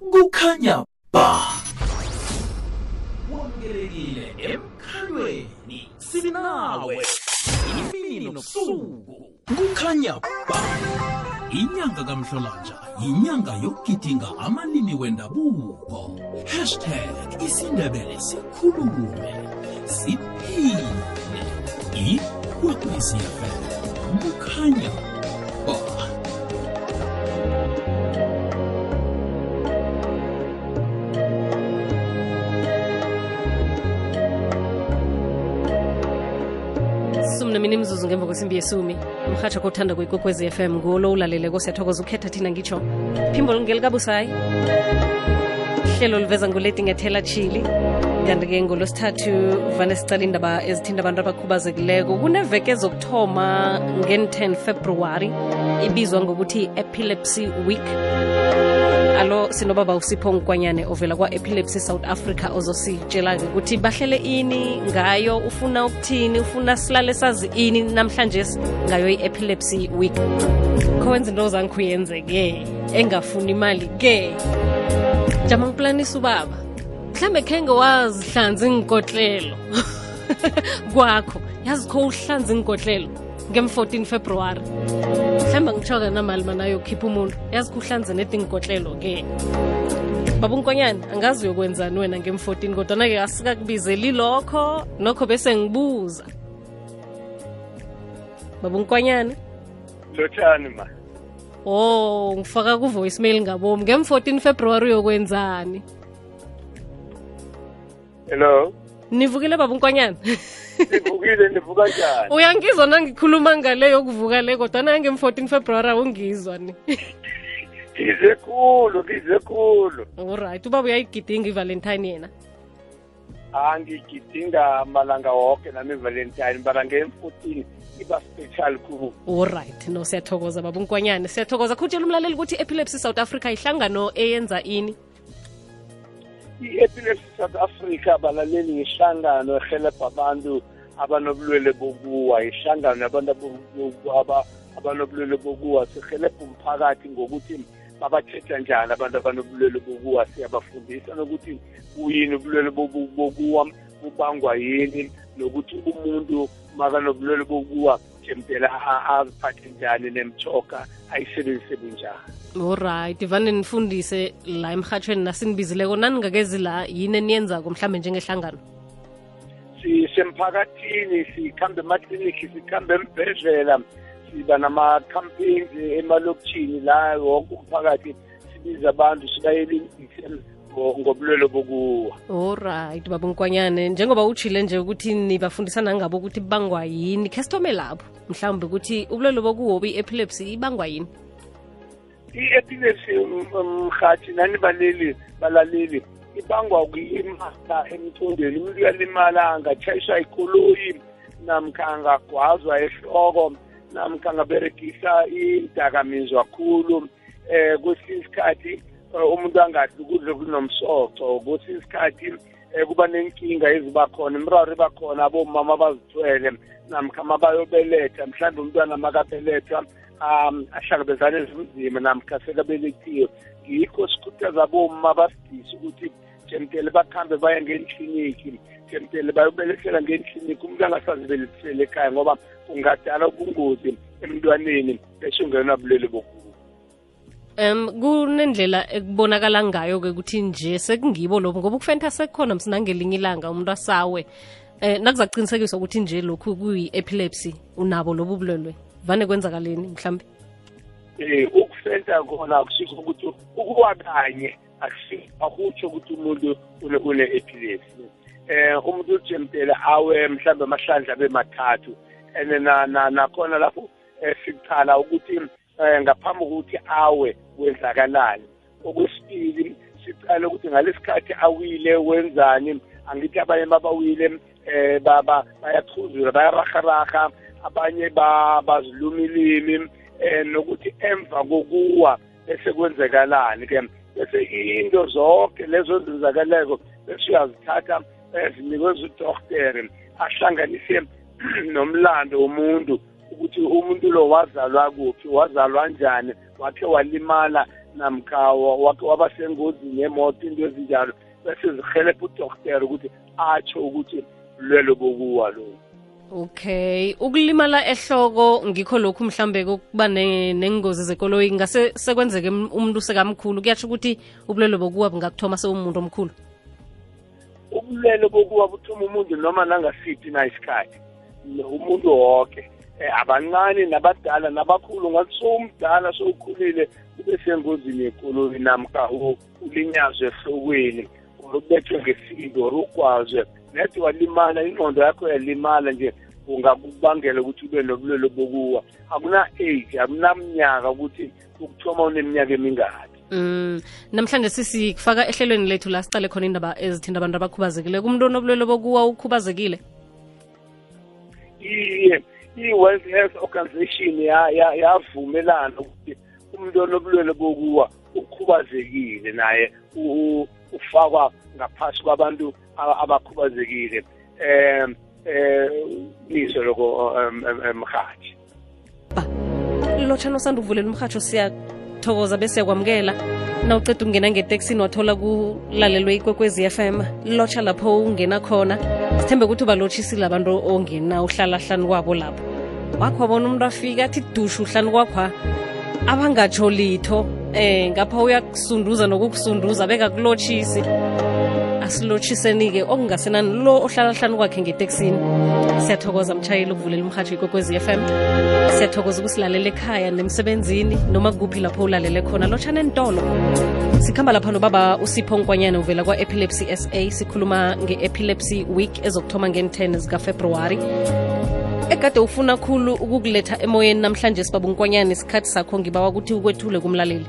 kukhanya ba. Wamukelekile emkhalweni. Sinawe imini nobusuku. Kukhanya ba. Inyanga kamhlolanja yinyanga yokugidinga amalimi wendabuko. Hashtag isindebele sikhulume. Siphile. Ikwekwecfm kukhanya imzuzu ngemva kwesimbi yesumi. Umhatsha kothanda kwikokwezi FM ngulo ulaleleko siyathokoza ukhetha thina ngitsho. Phimbo ngelikabusayi hlelo luveza nguleti ngethela chili. Kanti-ke ngolosithathu vane sicala indaba ezithinda abantu abakhubazekileko. Kuneveke zokuthoma ngen-10 february ibizwa ngokuthi epilepsy week alo sinobaba usipho nkwanyane ovela kwa-epilepsy south africa ozositshela-ke ukuthi bahlele ini ngayo ufuna ukuthini ufuna silale sazi ini namhlanje ngayo i-epilepsy week. Khowenza into zange uyenze-ke engafuni imali-ke jama ngiplanisa ubaba. Mhlambe khenge wazihlanza inkotlelo kwakho yazikho uhlanza inkotlelo ngem-14 february mhlawumbe ngitshoke namali manayo manayokhipha umuntu. Yazi kuhlanze nedinkotlelo-ke baba unkonyane angazi uyokwenzani wena ngem-14 kodwana-ke asikakubizeli lokho nokho bese ngibuza. Baba unkonyane lotshani ma? Oh ngifaka ku-voicemail ngabomi ngem-14 february uyokwenzani? Hello? Nivukile baba nivukile nivuka njani? Uyangizwa nangikhuluma ngale yokuvuka le kodwa nange-14 february awungizwa ni. Ngize khulu ngize khulu. Olright ubaba uyayigidinga ivalentine yena? Angigidinga malanga woke nami ivalentine bara nge-14 iba special khulu. Olright no siyathokoza baba unkwanyane. Siyathokoza. Khutshela umlaleli ukuthi i-epilepsy south africa ihlangano eyenza ini i-epilepsy south africa balaleli yihlangano ehelebha abantu abanobulwele bokuwa yihlangano yabantu abo- aba- abanobulwele bokuwa sihelebha umphakathi ngokuthi babathetha njani abantu abanobulwele bokuwa siyabafundisa nokuthi kuyini ubulwele bobu- bokuwa bubangwa yini nokuthi umuntu makanobulwele bokuwa jemdela a- aziphathe njani nemthoka ayisebenzise bunjani? Olright vane nifundise la emhatshweni nasinibizileko naningakezi la yini eniyenzako mhlambe njengehlangano? Sisemphakathini sikhambe emakliniki sikhambe embhedlela siba nama-campaigns emalokishini la wonke umphakathi sibiza abantu sibayele ngobulwelo bokuwa olright baba unkwanyane njengoba utshile nje ukuthi nibafundisa nangabo ukuthi bangwa yini khe sithome lapho. Mhlawumbe ukuthi ubulwelo bokuwobi i-epilepsy ibangwa yini? I-epilepsy mhathi nani baleli balaleli ibangwa kulimala emcondweni umuntu uyalimala angatshayiswa ikoloyi namkha angagwazwa ehloko namkha angaberegisa idakamizwa khulu eh kwesinye isikhathi umuntu angadli ukudla okunomsoco kwesinye isikhathi eh, kuba nenkinga eziba khona imiraro iba khona abomama abazithwele namkha mabayobeletha mhlawumbe umntwana makabelethwa um ahlangabezane nezimzima namkha sekabelethiwe ngikho sikhuthaza aboma basidise ukuthi jemtele bakhambe baye ngenkliniki jemtele bayobelethela ngenkliniki umuntu angasazibelethisele ekhaya ngoba kungadala ubungozi emntwaneni bese ungenwa bulwele bokuwa um kunendlela ekubonakala ngayo-ke ukuthi nje sekungibo lobo ngoba ukufenta sekukhona msinangelinye ilanga umuntu asawe um nakuzacinisekiswa ukuthi nje lokhu kuyi-epilepsy unabo lobu bulwelwe. Vane kwenzakaleni mhlawumbe eh ukufenta kona akusikho ukuthi ukuwa kanye akutsho ukuthi umuntu une une epilepsy. Eh umuntu ujemtela awe mhlambe amahlandla abe mathathu and na na nakhona lapho eh, siqala ukuthi eh, ngaphambi kokuthi awe wenzakalani okwesibili siqale ukuthi ngalesikhathi awile wenzani? Angithi abanye babawile eh baba bayathuzula bayaraharaha abanye ba- baziluma ilimi eh nokuthi emva kokuwa bese kwenzekalani ke? Bese into zonke lezo zenzakaleko bese uyazithatha ezinikezwe udoktere ahlanganise nomlando womuntu ukuthi umuntu lo wazalwa kuphi wazalwa njani wakhe walimala namkha wa- wake waba sengozini yemoto into ezinjalo. Bese zihelebha udokotela ukuthi atsho ukuthi bulwele bokuwa lo. Okay ukulimala ehloko ngikho lokhu mhlambe kokuba ne- nengozi zekoloyi. Ngase sekwenzeke umuntu sekamkhulu. Kuyatsho ukuthi ubulwele bokuwa bungakuthoma sewumuntu omkhulu. Ubulwele bokuwa buthoma umuntu noma nangasiphi na isikhathi umuntu wonke abancane nabadala nabakhulu ngathi sowumdala sowukhulile ube sengozini yekoloyi namkha u- ulinyazwe ehlokweni or ubethwe ngesindo or ugwazwe nedi walimala ingqondo yakho yalimala nje ungakubangela ukuthi ube nobulwele bokuwa. Akuna-age akunamnyaka ukuthi ukuthoma uneminyaka emingaki. Mm, namhlanje sisi kufaka ehlelweni lethu la sicale khona indaba ezithinta abantu abakhubazekile kumuntu onobulwele bokuwa ukhubazekile? Iye i-world health organization ya- ya- yavumelana ukuthi umuntu onobulwele bokuwa ukhubazekile naye ufakwa ngaphasi kwabantu aba- abakhubazekile. Um um liso loko mhathi lotshana osanda uvulela umhatsho siyathokoza bese kwamukela na uceda ukungena ngeteksini wathola kulalelwe ikwekwezi FM lotsha lapho ungena khona sithembe ukuthi ubalotshisile abantu ongena uhlala hlani kwabo lapho. Wakho wabona umuntu afika athi dushu hlani kwakhwa abangatsho litho eh ngapha uyakusunduza nokukusunduza bekakulotshisi asilotshiseni-ke okungasenani lo ohlala hlanu kwakhe ngeteksini. Siyathokoza mtshayeli ukuvulela umhatshi ikwekwezi FM siyathokoza ukusilalela ekhaya nemsebenzini noma kuphi lapho ulalele khona. Lotshana entolo sikhamba lapha nobaba usipho nkwanyana uvela kwa-epilepsy sa sikhuluma nge-epilepsy week ezokuthoma ngen-10 zikafebruwari. Ekade ufuna khulu ukukuletha emoyeni namhlanje sibaba unkwanyana isikhathi sakho ngibawa ukuthi ukwethule kumlaleli.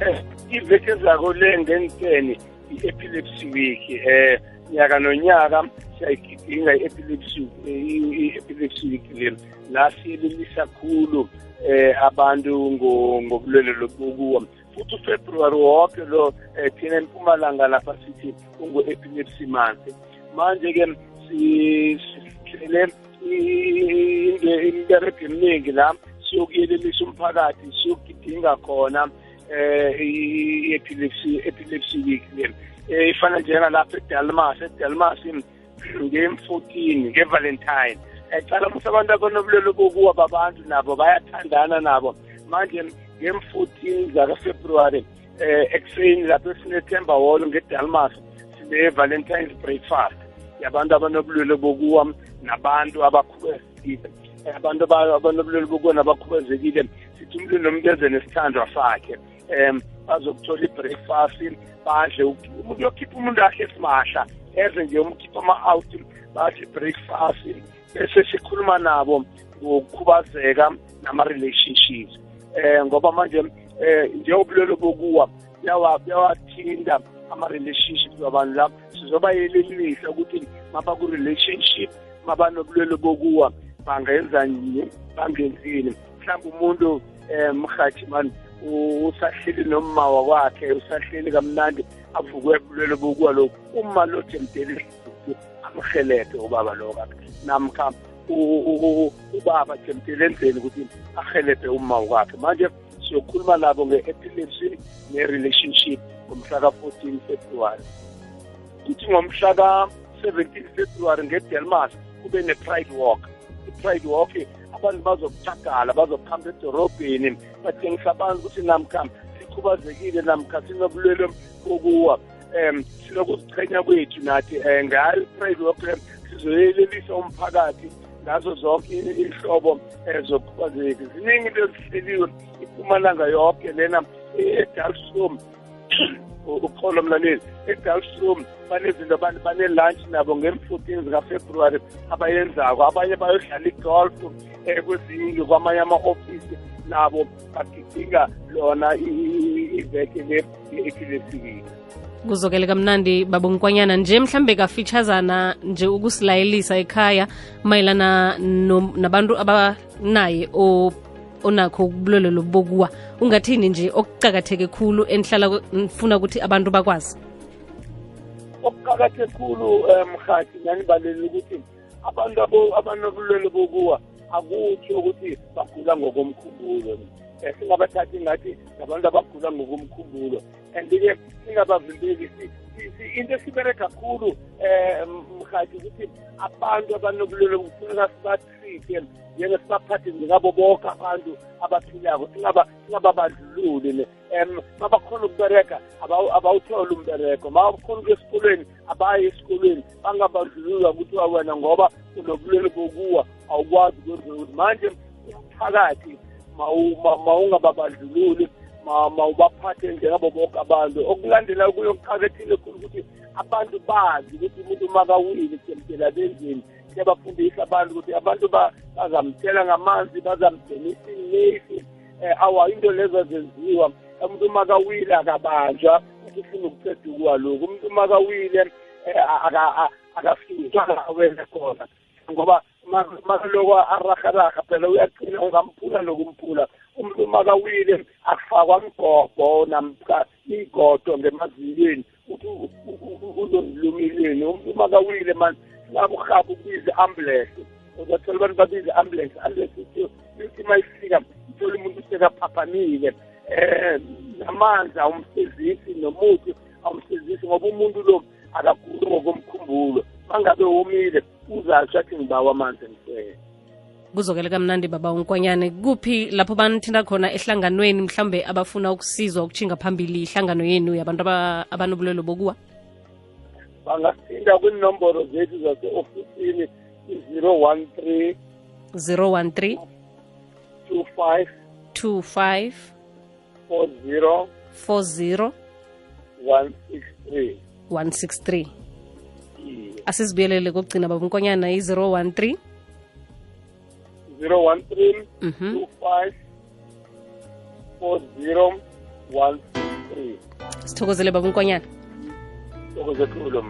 Eh, iveke zako le ngenteni i-epilepsy week eh nyaka nonyaka siyayigidinga i-epilepsy eh, i- i-epilepsy week le la siyelelisa khulu eh abantu ngo- ngobulwele lobukuwa futhi ufebruwari wonke lo eh, thina empumalanga lapha sithi ungu-epilepsy month manje-ke si- sihlele i- into- imiberego eminingi la siyokuyelelisa umphakathi siyokugidinga khona eh i-epilepsy epilepsy week le eh ifana njengalapha eDelmas eDelmas ngem-14 ngevalentine. Ecala musa abantu abanobulwele bokuwa babantu nabo bayathandana nabo. Manje ngem-14 zakafebruwari eh ekuseni lapho sinethemba hall ngeDelmas sine-valentines breakfast. Yabantu abanobulwele bokuwa nabantu abakhubazekile. Eh, abantu aba- abanobulwele bokuwa nabakhubazekile. Sithi umuntu nomuntu nesithandwa sakhe. Um bazokuthola i-breakfast badle umuntu yokhipha umuntu ahle simahla eze nje umkhipha ama-out badle i-breakfast bese sikhuluma nabo ngokukhubazeka nama-relationships. Um ngoba manje um njengobulwelo bokuwa buyawa- buyawathinta ama-relationships wabantu lapho sizobayelelisa ukuthi mabaku-relationship mabanobulwelo bokuwa bangenzani bangenzini mhlawumbe umuntu um mhathi mani usahleli nomma wakwakhe usahleli kamnandi avukwe bulwele bokuwa lokhu. Uma lothi emdelile amhelebhe ubaba lo kakhe namkha u- u- u- ubaba jemdele enzeni ukuthi ahelebhe umma wakhe manje siyokhuluma nabo nge-epilepsy ne-relationship ngomhla ka-14 february. Kuthi ngomhla ka-17 february ngedelmas kube ne-pride walk. I-pride walk abantu bazokuthagala bazokuhamba edorobheni bathengisa abantu ukuthi namkha sikhubazekile namkha sinobulwele bokuwa um sinokuziqhenya kwethu nathi um ngayo i-pride walk le sizoyelelisa umphakathi ngazo zonke i- ihlobo um zokukhubazeka. Ziningi into ezihleliwe impumalanga yonke lena edalstrom ukholo mlaleli edalstrom banezinto abantu bane-lunch nabo ngem-14 zikafebruwari abayenzako. Abanye bayodlala igolf um kwezinye kwamanye ama-ofisi nabo bagidinga lona iveke le kuzokele kamnandi babonkwanyana nje mhlambe kafitshazana nje ukusilayelisa ekhaya mayelana nabantu abanaye o- onakho ubulwelwe lobokuwa ungathini nje okucakatheke khulu enihlala nifuna ukuthi abantu bakwazi? Okuqakatheke khulu um mhathi nanibaleli ukuthi abantu abo- abanobulwele bokuwa akutsho ukuthi bagula ngokomkhumbulo. Um singabathathi ngathi ngabantu abagula ngokomkhumbulo and-ke singabavimbeli si- si- si- into esibereka kakhulu um mhathi ukuthi abantu abanobulwele kufuneka sibatrite njengesibaphathe njengabo bonke abantu abaphilako singaba- singababandlululi um mabakhona ukubereka abawu- abawuthole umbereko mabakhona ukuya esikolweni abaye esikolweni bangabandlululwa kuthiwa wena ngoba unobulwele bokuwa awukwazi ukwenza ukuthi manje umphakathi mawu- ma- mawungababandlululi ma- mawubaphathe njengabo bonke abantu. Okulandela kuyokuqakethile khulu ukuthi abantu bazi ukuthi umuntu makawile kemtela benzeni. Siyabafundisa abantu ukuthi abantu ba- bazamthela ngamanzi bazamdenisa inesi um awa into lezo zenziwa umuntu makawile akabanjwa ukuthi ufuna ukuceda ukuwa lokhu. Umuntu makawile um akafihlwa awele khona. Ngoba makaloko araharaha phela uyaqina ungamphula nokumphula umuntu makawile akufakwa mgobho namka igodo ngemazinyeni ukuthi uzozilumileni umuntu makawile manje singabuhaba ukubiza i-ambulance uzathola abantu babiza i-ambulance i-ambulance ithi uma ifika ithole umuntu sekaphaphamile. Um namanzi awumsezisi nomuthi awumsezisi ngoba umuntu lo akaguli ngokomkhumbulo. Mangabe womile uzatsho athi ngibawa amanzi kuzokele kamnandi baba unkwanyane. Kuphi lapho banithinta khona ehlanganweni mhlawumbe abafuna ukusizwa ukutshinga phambili ihlangano yenu yabantu aba- abanobulwelo bokuwa? Bangathinda kwiinomboro zethu zase-ofisini i-zero one three 013 two five 25 four zero 40 one six three. 163 asizibuyelele kokugcina baba unkonyana i-013 zero one three two five four zero one three sithokozele baba unkonyana.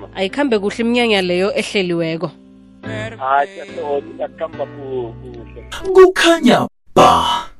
Ma. Ayikhambe kuhle iminyanya leyo ehleliweko. Hayi siyathokoza kuhle kukhanya ba